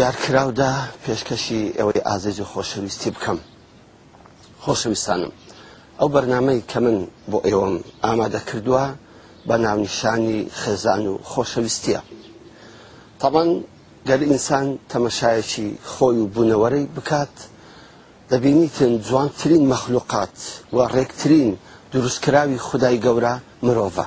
یارکراودا پێشکەشی ئێوەی ئازێز و خۆشەویستی بکەم خۆشەویستانم ئەو بەرنمەی کە من بۆ ئێوەم ئامادە کردووە بە ناونیشانی خێزان و خۆشەویستیە تەمان گەر ئینسان تەمەشایەکی خۆی و بوونەوەرەی بکات دەبینیتن جوانترین مەخلوقات و ڕێکترین دروستکراوی خدای گەورە مرۆڤە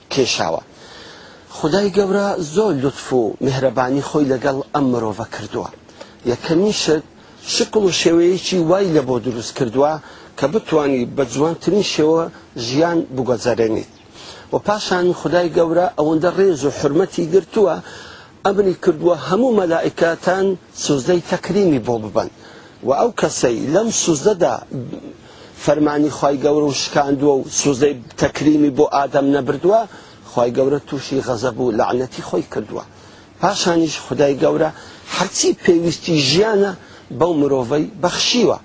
کێشاوە خودای گەورە زۆر لوتف و میهرەبانی خۆی لەگەڵ ئەم مرۆڤە کردووە یەکەمین شت شکڵ و شێوەیەکی وای لە بۆ دروست کردووە کە بتانی بە جوانترین شێوە ژیان بگۆزەرێنیت و پاشان خدای گەورە ئەوەندە ڕێز و حرمەتی گرتووە ئەمری کردووە هەموو مەلائکاتان سوزدەی تەکریمی بۆ ببن و ئەو کەسەی لەم سوزدەدا فەرمانی خوای گەورە و شکاندوە و سوزدەی تەکریمی بۆ ئادەم نەبردوە خوای گەورە توشی غەزەب و لەعنەتی خۆی کردوە پاشانیش خدای گەورە هەرچی پێویستی ژیانە بەو مرۆڤەی بەخشیوە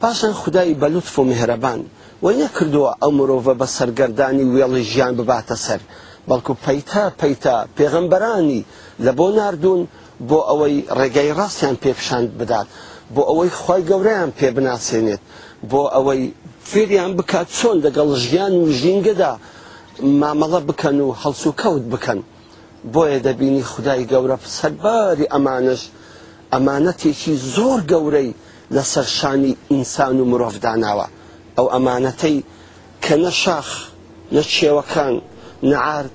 پاشان خدای بە لوتف و مهرەبان وەی نەکردووە ئەو مرۆڤە بە سەرگەردانی وێڵی ژیان بباتە سەر بەڵکو پەیتا پەیتا پێغەمبەرانی لە بۆ ناردوون بۆ ئەوەی ڕێگای ڕاستیان پێ پیشان بدات، بۆ ئەوەی خوای گەورەیان پێ بناسێنێت، بۆ ئەوەی فێریان بکات چۆن لەگەڵ ژیان و ژینگەدا مامەڵە بکەن و هەڵسوکەوت بکەن، بۆیە دەبینی خودای گەورە سەرباری ئەمانەش ئەمانەتێکی زۆر گەورەی لەسەر شانی ئینسان و مرۆڤ داناوە، ئەو ئەمانەتەی کە نە شاخ، نە چێوەکان، نە عارد،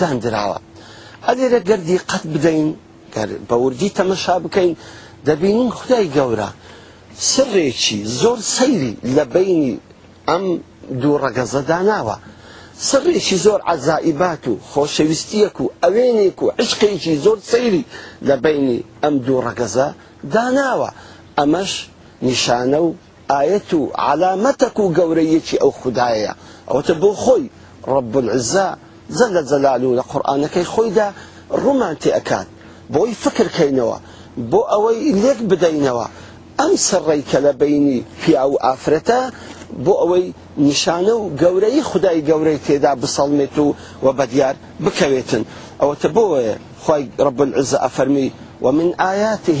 داندراوە ئەگەر گەر دیقەت بدەین گەر بەوردی تەمەشا بکەین دەبینین خدای گەورە سڕێکی زۆر سەیری لە بینی ئەم دوو ڕەگەزە داناوە سڕێکی زۆر عزائیبات و خۆشەویستیەک و ئەوێنێک و عشقێکی زۆر سەیری لە بینی ئەم دوو ڕەگەزە داناوە ئەمەش نیشانە و ئایەت و عەلامەتەک و گەورەییەکی ئەو خودایەیە. ئەوەتە بۆ خۆی، رب العزە، جل جلالە، لە قورئانەکەی خۆیدا روومان تێ ئەکات، بۆی فکر کەینەوە، بۆ ئەوەی لێک بدەینەوە ئەم سڕەی کە لە بەینی پیاو و ئافرەتە، بۆ ئەوەی نیشانە و گەورەیی خودای گەورەی تێدا بسەڵمێت و و بەدیار بکەوێتن. ئەوەتە بۆیە خوای رب العزە ئەفەرمی، ومن آیاته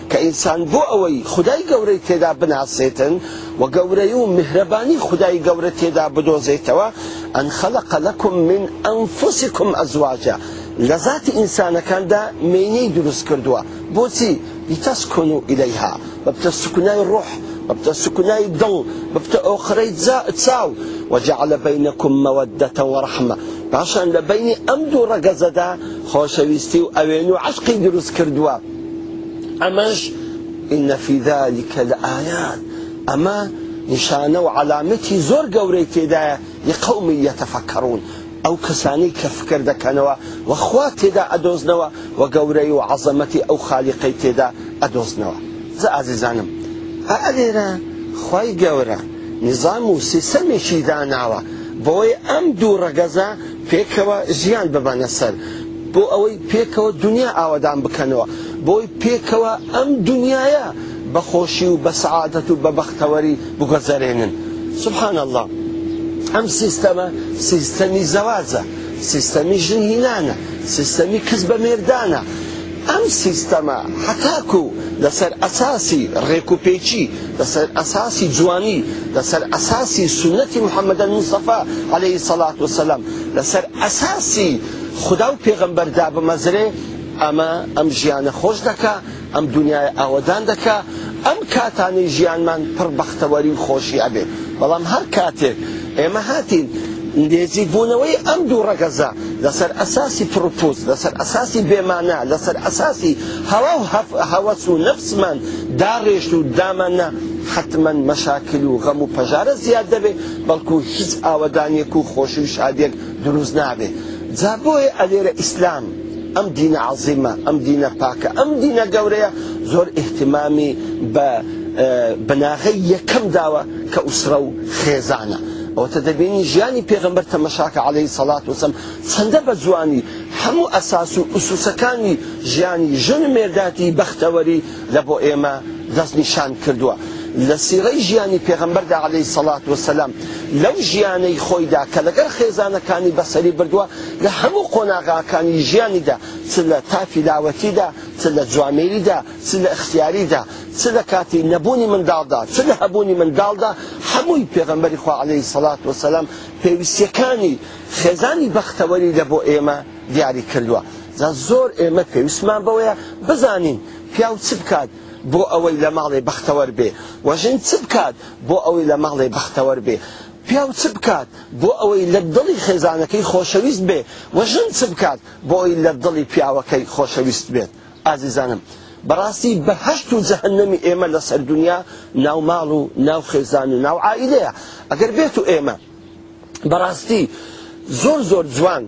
کە ئینسان بۆ ئەوەی خودای گەورەی تێدا بناسێتن و گەورەی و میهرەبانی خودای گەورە تێدا بدۆزێتەوە، ان خلق لکم من انفسکم ازواجا، لە زاتی ئینسانەکاندا مێینەی دروست کردووە، بۆچی؟ لتسکنوا الیها، ببتە سوکنای ڕۆح، ببتە سوکنای دڵ، ببتە ئۆقرەی چاو، وجعل بینکم مودە ورحمە، پاشان لە بەینی ئەم دوو ڕەگەزەدا خۆشەویستی و ئەوێن و عەشقی دروست کردووە. ئەمەش ان فی ذلک لآیات ئەمە نیشانە و عەلامەتی زۆر گەورەی تێدایە لقوم یتفکرون ئەو کەسانەی کە فکر دەکەنەوە و خوا تێدا ئەدۆزنەوە و گەورەی و عەزەمەتی ئەو خالیقەی تێدا ئەدۆزنەوە جا ئازیزانم ئا لێرە خوای گەورە نیزام و سیستەمێکی داناوە بەوەی ئەم دوو ڕەگەزە پێکەوە ژیان ببەنە سەر بۆ ئەوەی پێکەوە دونیا ئاوەدان بکەنەوە بۆی پێکەوە ئەم دونیایە بە خۆشی و بە سەعادەت و بە بەختەوەری بگۆزەرێنن سبحان اللە ئەم سیستەمە سیستەمی زەواجە سیستەمی ژن هینانە سیستەمی کز بە مێردانە ئەم سیستەمە هەتاکو لەسەر ئەساسی ڕێک و پێکی، لەسەر ئەساسی جوانی، لەسەر ئەساسی سوننەتی محمدە موصەفا عەلەیهی سەڵات و سەلام، لەسەر ئەساسی خودا و پێغەمبەر دابمەزرێ، ئەمە ئەم ژیانە خۆش دەکا، ئەم دونیایە ئاوەدان دەکا، ئەم کاتانەی ژیانمان پڕ بەختەوەری و خۆشی ئەبێ. بەڵام هەر کاتێک. ئێمە هاتین نێزیکبوونەوەی ئەم دوو ڕەگەزە لەسەر ئەساسی پڕوپووز، لەسەر ئەساسی بێمانا، لەسەر ئەساسی هەوا و هەوەس و نەفسمان داڕێژت و داماننا، حەتمەن مەشاکل و غەم و پەژارە زیاد دەبێ، بەڵکو هیچ ئاوەدانییەک و خۆشی و شادییەک دروست نابێ. جا بۆیە ئەلێرە ئیسلام، ئەم دینە عەزیمە، ئەم دینە پاکە، ئەم دینە گەورەیە زۆر ئیهتیمامی بە بناغەی یەکەم داوە، کە ئوسرە و خێزانە. ئەوەتە دەبینین ژیانی پێغەمبەر تەمەشاکە عەلەیهی سەڵات وسەم چەندە بە جوانی هەموو ئەساس و ئوسوسەکانی ژیانی ژن و مێرداتی بەختەوەری لە بۆ ئێمە دەست نیشان کردووە. لە سیڕەی ژیانی پێغەمبەردا عەلەیهی سەڵات وسەلام لەو ژیانەی خۆیدا کە لەگەڵ خێزانەکانی بەسەری بردووە لە هەموو قۆناغاکانی ژیانیدا چ لە تافی لاوەتیدا چ لە جوامێریدا چ لە ئیختیاریدا، چ لە کاتی نەبوونی منداڵدا، چ لە هەبوونی منداڵدا، هەمووی پێغەمبەری خوا عەلەیهی سەڵات وەسەلام پێویستییەکانی خێزانی بەختەوەری لە بۆ ئێمە دیاری کردووە. جا زۆر ئێمە پێویستمان بەوەیە بزانین پیاو چ بکات بۆ ئەوەی لە ماڵێ بەختەوەر بێ و ژن چ بکات بۆ ئەوەی لە ماڵێ بەختەوەر بێ، پیاو چ بکات بۆ ئەوەی لە دڵی خێزانەکەی خۆشەویست بێ و ژن چ بکات بۆ ئەوەی لە دڵی پیاوەکەی خۆشەویست بێت. ئازیزانم بەڕاستی بەهەشت و جەهەنەمی ئێمە لەسەر دونیا ناو ماڵ و ناو خێزان و ناو عائیلەیە ئەگەر بێت و ئێمە بەڕاستی زۆر زۆر جوان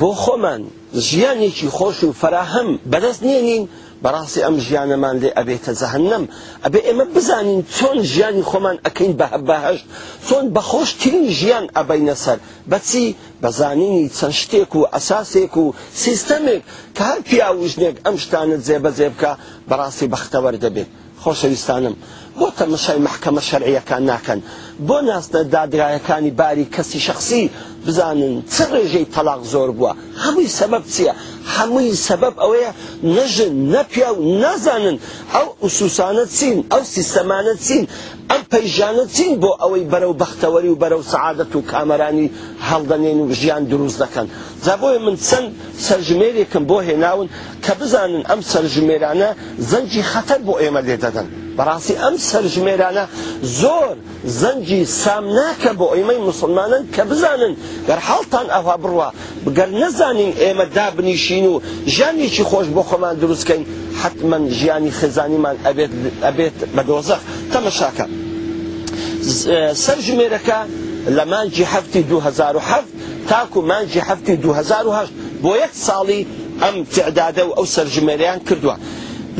بۆ خۆمان ژیانێکی خۆش و فراهەم بەدەست نێنین بەڕاستی ئەم ژیانەمان لێ ئەبێتە جەهنم ئەبێ ئێمە بزانین چۆن ژیانی خۆمان ئەکەین بە بەهشت چۆن بەخۆشترین ژیان ئەبینە سەر بەچی بە زانینی چەند شتێک و ئەساسێک و سیستەمێک کە هەر پیاو و ژنێک ئەم شتانە جێبەجێ بکا بەڕاستی بەختەوەر دەبێت. خۆشەویستانم بۆ تەمەشای مەحکەمە شەرعیەکان ناکەن بۆ ناسنە دادگایەکانی باری کەسی شەخسی بزانن چ ڕێژەی تەلاق زۆر بووە هەمووی سەبەب چییە هەمووی سەبەب ئەوەیە نەژن نەپیا و نازانن ئەو ئوسوسانە چین ئەو سیستەمانە چین ئەم پەیژانە چین بۆ ئەوەی بەرەو بەختەوەری و بەرەو سەعادەت و کامەرانی هەڵدەنێن و ژیان دروست دەکەن جا بۆیە من چەند سەرژمێرێکم بۆ هێناون کە بزانن ئەم سەرژمێرانە زەنگی خەتەر بۆ ئێمە لێ دەدەن بەڕاستی ئەم سەرژمێرانە زۆر زەنگی سامناکە بۆ ئێمەی مسلمانان کە بزانن گەر حاڵتان ئەوها بڕوا گەر نەزانین ئێمە دابنیشین و ژیانێکی خۆش بۆ خۆمان دروست کەین حەتمەن ژیانی خێزانیمان ئەبێت ئەبێت بە دۆزەخ تەمەشاکە سەر ژمێرەکە لە مانجی هەفتی 2007 تاکو مانجی هەفتی 2010 بۆ یەک ساڵی ئەم تعدادە و ئەو سەرژمێریان کردووە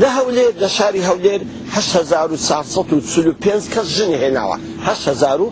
لە هەولێر لە شاری هەولێر 1945 کەس ژن هێناوە 1940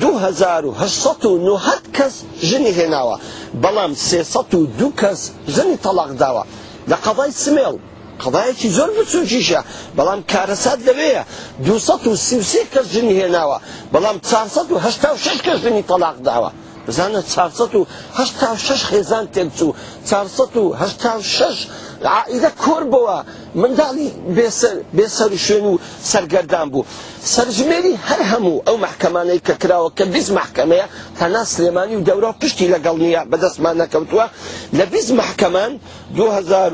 دوو هەزار و هەشت سەد و نۆهەد کەس ژنی هێناوە، بەڵام سێ سەد و دوو کەس ژنی تەڵاق داوە. لە قەزای سمێڵ، قەزایەکی زۆر بچووکیشە، بەڵام کارەسات لەوێیە، دوو سەد و سی و سێ کەس ژنی هێناوە، بەڵام چوار سەد و هەشتا و شەش کەس ژنی تەڵاق داوە. بزانە چوار سەد و هەشتا و شەش خێزان تێکچوو چوار سەد و هەشتا و شەش عائیدە کۆر بەوە منداڵی بێسەر و شوێن و سەرگەردان بوو سەرژمێری هەر هەموو ئەو محکەمانەی کە کراوە کە بیست محکەمەیە تەنا سلێمانی و دەورا و پشتی لەگەڵ نییە بەدەستمان نەکەوتووە لە بیست محکەمان 2000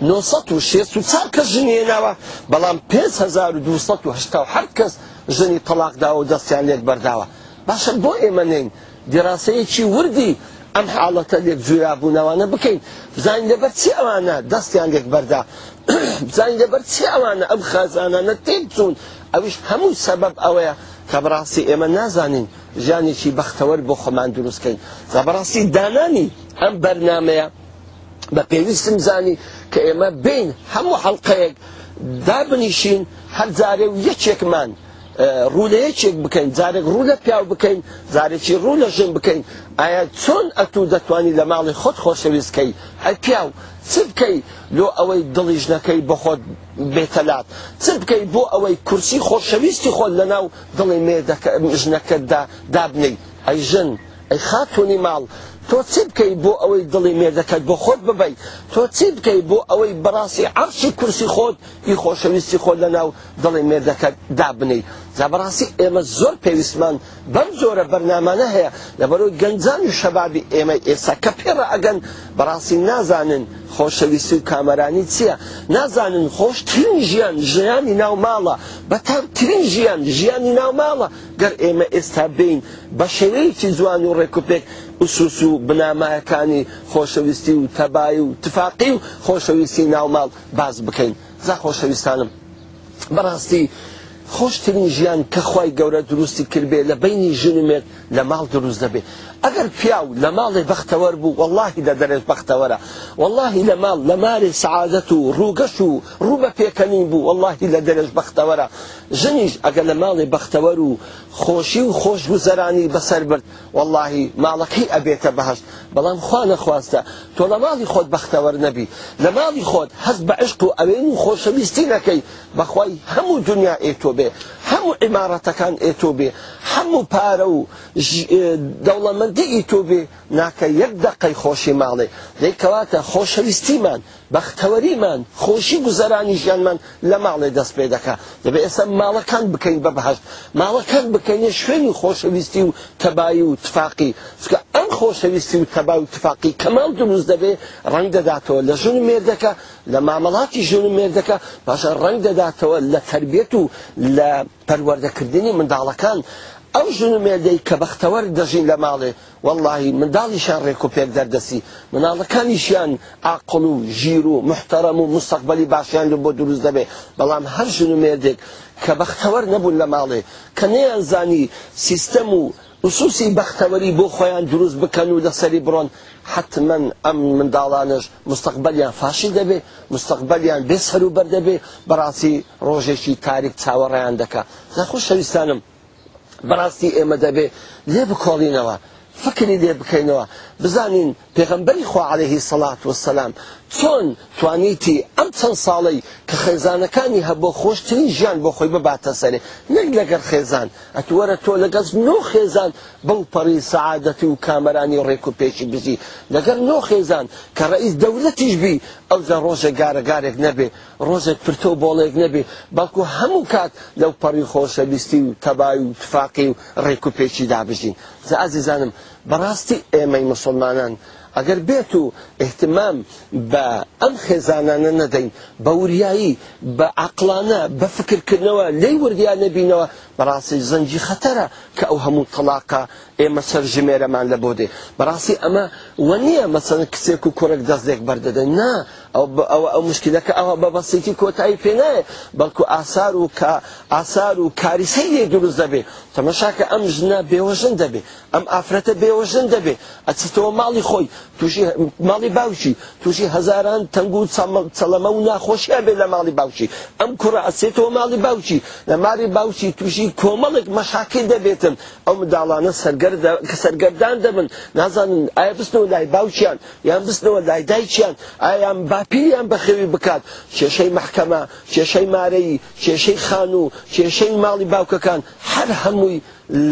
1964 کەس ژنێناوە بەڵام 5287 کەس ژنی تەڵاق داوە و دەستیان لێک بەرداوە باشە بۆ ئێمە نین دیراسەیەکی وردی ئەم حاڵەتە لێک جویا بوونەوانە بکەین بزانین لەبەر چی ئەوانە دەستیان لێک بەردا بزانین لەبەر چی ئەوانە ئەم خەزانانە تێک چوون ئەوش هەموو سەبەب ئەوەیە کە بەڕاستی ئێمە نازانین ژیانێکی بەختەوەر بۆ خۆمان دروستکەین زە بەڕاستی دانانی ئەم بەرنمەیە بە پێویستم زانی کە ئێمە بین هەموو حەڵلقەیەک دابنیشین هەر جارێ و یەکێکمان ڕوو لە یەکێک بکەین جارێک ڕوو لە پیاو بکەین جارێکی ڕوو لە ژن بکەین ئایا چۆن ئەتوو دەتوانی لە ماڵی خۆت خۆشەویستکەی هەر پیاو چ بکەی لۆ ئەوەی دڵی ژنەکەی بە خۆت بێتەلات چ بکەی بۆ ئەوەی کورسی خۆشەویستی خۆت لەناو دڵی مێردەکە ژنەکەتدا دابنەی ئەی ژن ئەی خاتوونی ماڵ تۆ چی بکەی بۆ ئەوەی دڵی مێردەکەت بۆ خۆت ببەی تۆ چی بکەی بۆ ئەوەی بەڕاستی عەڕشی کورسی خۆت ی خۆشەویستی خۆت لەناو دڵی مێردەکەت دابنێی جا بەڕاستی ئێمە زۆر پێویستمان بەم جۆرە بەرنامانە هەیە لەبەرەوەی گەنجان و شەبابی ئێمەی ئێستا کە پێ ڕائەگەن بەڕاستی نازانن خۆشەویستی و کامەرانی چییە نازانن خۆشترین ژیان ژیانی ناو ماڵە بەتامترین ژیان ژیانی ناو ماڵە گەر ئێمە ئێستا بێین بە شێوەیەکی جوان و ڕێکوپێک ئوسوس و بنامایەکانی خۆشەویستی و تەبایی و تفاقی و خۆشەویستی ناوماڵ باس بکەین جا خۆشەویستانم بەڕاستی خۆشترین ژیان کە خوای گەورە دروستی کردبێ لە بینی ژن و مێرد لە ماڵ دروست دەبێ ئەگەر پیاو لە ماڵێ بەختەوەر بوو واللهی دە دەرێت بەختەوەرە واللهی لە ماڵ لە مارێ سەعادەت و ڕووگەش و ڕوو بە پێکەنین بوو واللهی لە دەرێش بەختەوەرە ژنیش ئەگەر لە ماڵێ بەختەوەر و خۆشی و خۆش گوزەرانی بەسەر برد وەڵاهی ماڵەکەی ئەبێتە بەهەشت بەڵام خوا نەخواستە تۆ لە ماڵی خۆت بەختەوەر نەبی لە ماڵی خۆت هەست بە عشق و ئەوێن و خۆشەویستی نەکەی بەخوای هەموو دنیا ئێ تۆ بێ هەموو عیمارەتەکان ئێ تۆ بێ هەموو پارە و دەوڵەمەندی ئیتۆ بێ ناکە یەک دەقەی خۆشی ماڵێ دەی کەواتە خۆشەویستیمان بەختەوەریمان، خۆشی گوزەرانی ژیانمان لە ماڵێ دەست پێ دەکا. دەبێ ئێستا ماڵەکان بکەین بە بەهەشت. ماڵەکان بکەینە شوێنی خۆشەویستی و تەبایی و تفاقی. چونکە ئەم خۆشەویستی و تەبا و تفاقی کە ماڵ دروست دەبێ، ڕەنگ دەداتەوە لە ژن و مێردەکە، لە مامەڵاتی ژن و مێردەکە، پاشان ڕەنگ دەداتەوە لە تەربیەت و لە پەروەردەکردنی منداڵەکان. ئەو ژن و مێردەی کە بەختەوەر دەژین لە ماڵێ، وەڵاهی منداڵیشیان ڕێک و پێک دەردەچی مناڵەکانیشیان ئاقڵ و ژیر و موحتەرەم و موستەقبەلی باشیان لە بۆ دروست دەبێ بەڵام هەر ژن و مێردێک کە بەختەوەر نەبوون لە ماڵێ کە نەیانزانی سیستەم و ئوسوسی بەختەوەری بۆ خۆیان دروست بکەن و لەسەری بڕۆن حەتمەن ئەم منداڵانەش موستەقبەلیان فاشل دەبێ موستەقبەلیان بێ سەروبەر دەبێ بەڕاستی ڕۆژێکی تاریک چاوەڕێیان دەکا جا خۆشەویستانم بەڕاستی ئێمە دەبێ لێ بکۆڵینەوە فکری لێ بکەینەوە بزانین پێغمبەری خوا عليهەیهی سەڵات وسلام چۆن توانیتی ئەم چەند ساڵەی کە خێزانەکانی هەبوو خۆشترین ژیان بۆ خۆی بباتە سەرێ نەک لەگەر خێزان ئەتوەرە تۆ لەگەز نۆ خێزان بەو پەڕی سەعادەتی و کامەرانی و ڕێک و پێشی بژی لەگەر نۆ خێزان کە ڕئیس دەولەتیش بی ئەو جا ڕۆژە گارەگارێک نەبێ ڕۆژێک پرتە و بۆڵێک نەبێ، بەڵکو هەموو کات لەوپەڕی خۆشەویستی و تەبایی و تفاقی و ڕێکوپێکیدا بژین. جا ئازیزانم، بەڕاستی ئێمەی موسڵمانان ئەگەر بێت و ئیهتمام بە ئەم خێزانانە نەدەین، بە وریایی، بە عەقڵانە، بە فکرکردنەوە لێی وردیا نەبینەوە، بەڕاستی زەنگی خەتەرە کە ئەو هەموو تەڵاقە ئێمە سەرژمێرەمان لەبۆ دێ. بەڕاستی ئەمە وە نییە مەسەڵەن کچێک و کوڕێک دەست لێک بەر دەدەن، نا، ئەوە ئەو موشکیلەکە ئەوە بە بەسیتی کۆتایی پێ نایێ بەڵکو ئاسار و کا ئاسار و کاریسەی لێ دروست دەبێ تەمەشاکە ئەم ژنە بێوەژن دەبێ ئەم ئافرەتە بێوەژن دەبێ ئەچیتەوە ماڵی خۆی تووشی ماڵی باوکی تووشی هەزاران تەنگ و چەڵەمە و ناخۆشیە بێ لە ماڵی باوکی ئەم کوڕە ئەچێتەوە ماڵی باوکی لە ماری باوکی تووشی کۆمەڵێک مەشاکل دەبێتن ئەو منداڵانە سەرگەردان دەبن نازانن ئایا بستەوە لای باوکیان یان بچنەوە لای دایکیان، ئایا یان باپیریان بەخێوی بکات، کێشەی مەحکەمە، کێشەی مارەیی، کێشەی خانوو، کێشەی ماڵی باوکەکان، هەر هەمووی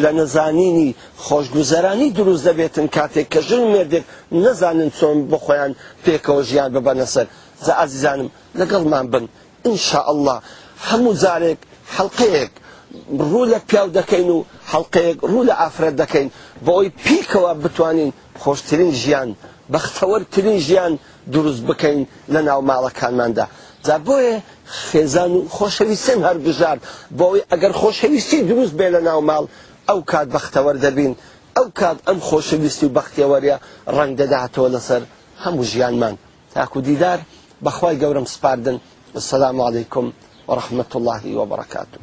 لە نەزانینی خۆشگوزەرانی دروست دەبێتن کاتێک کە ژن و مێردێک نەزانن چۆن بۆخۆیان پێکەوە ژیان ببەنە سەر. جا ئازیزانم لەگەڵمان بن ان شاء اللە هەموو جارێک حەڵقەیەک ڕوو لە پیاو دەکەین و حەڵقەیەک ڕوو لە ئافرەت دەکەین بۆ ئەوی پیکەوە بتوانین خۆشترین ژیان بەختەوەرترین ژیان دروست بکەین لە ناو ماڵەکانماندا جا بۆیە خێزان و خۆشەویستیم هەربژار بۆ ئەوی ئەگەر خۆشەویستی دروست بێ لە ناو ماڵ ئەو کات بەختەوەر دەبین ئەو کات ئەم خۆشەویستی و بەختێوەریە ڕەنگ دەداتەوە لەسەر هەموو ژیانمان تاکو دیدار بەخوای گەورەم سپاردن والسلام علیکم ورحمەتوڵڵاهی وبەڕەکاتوو.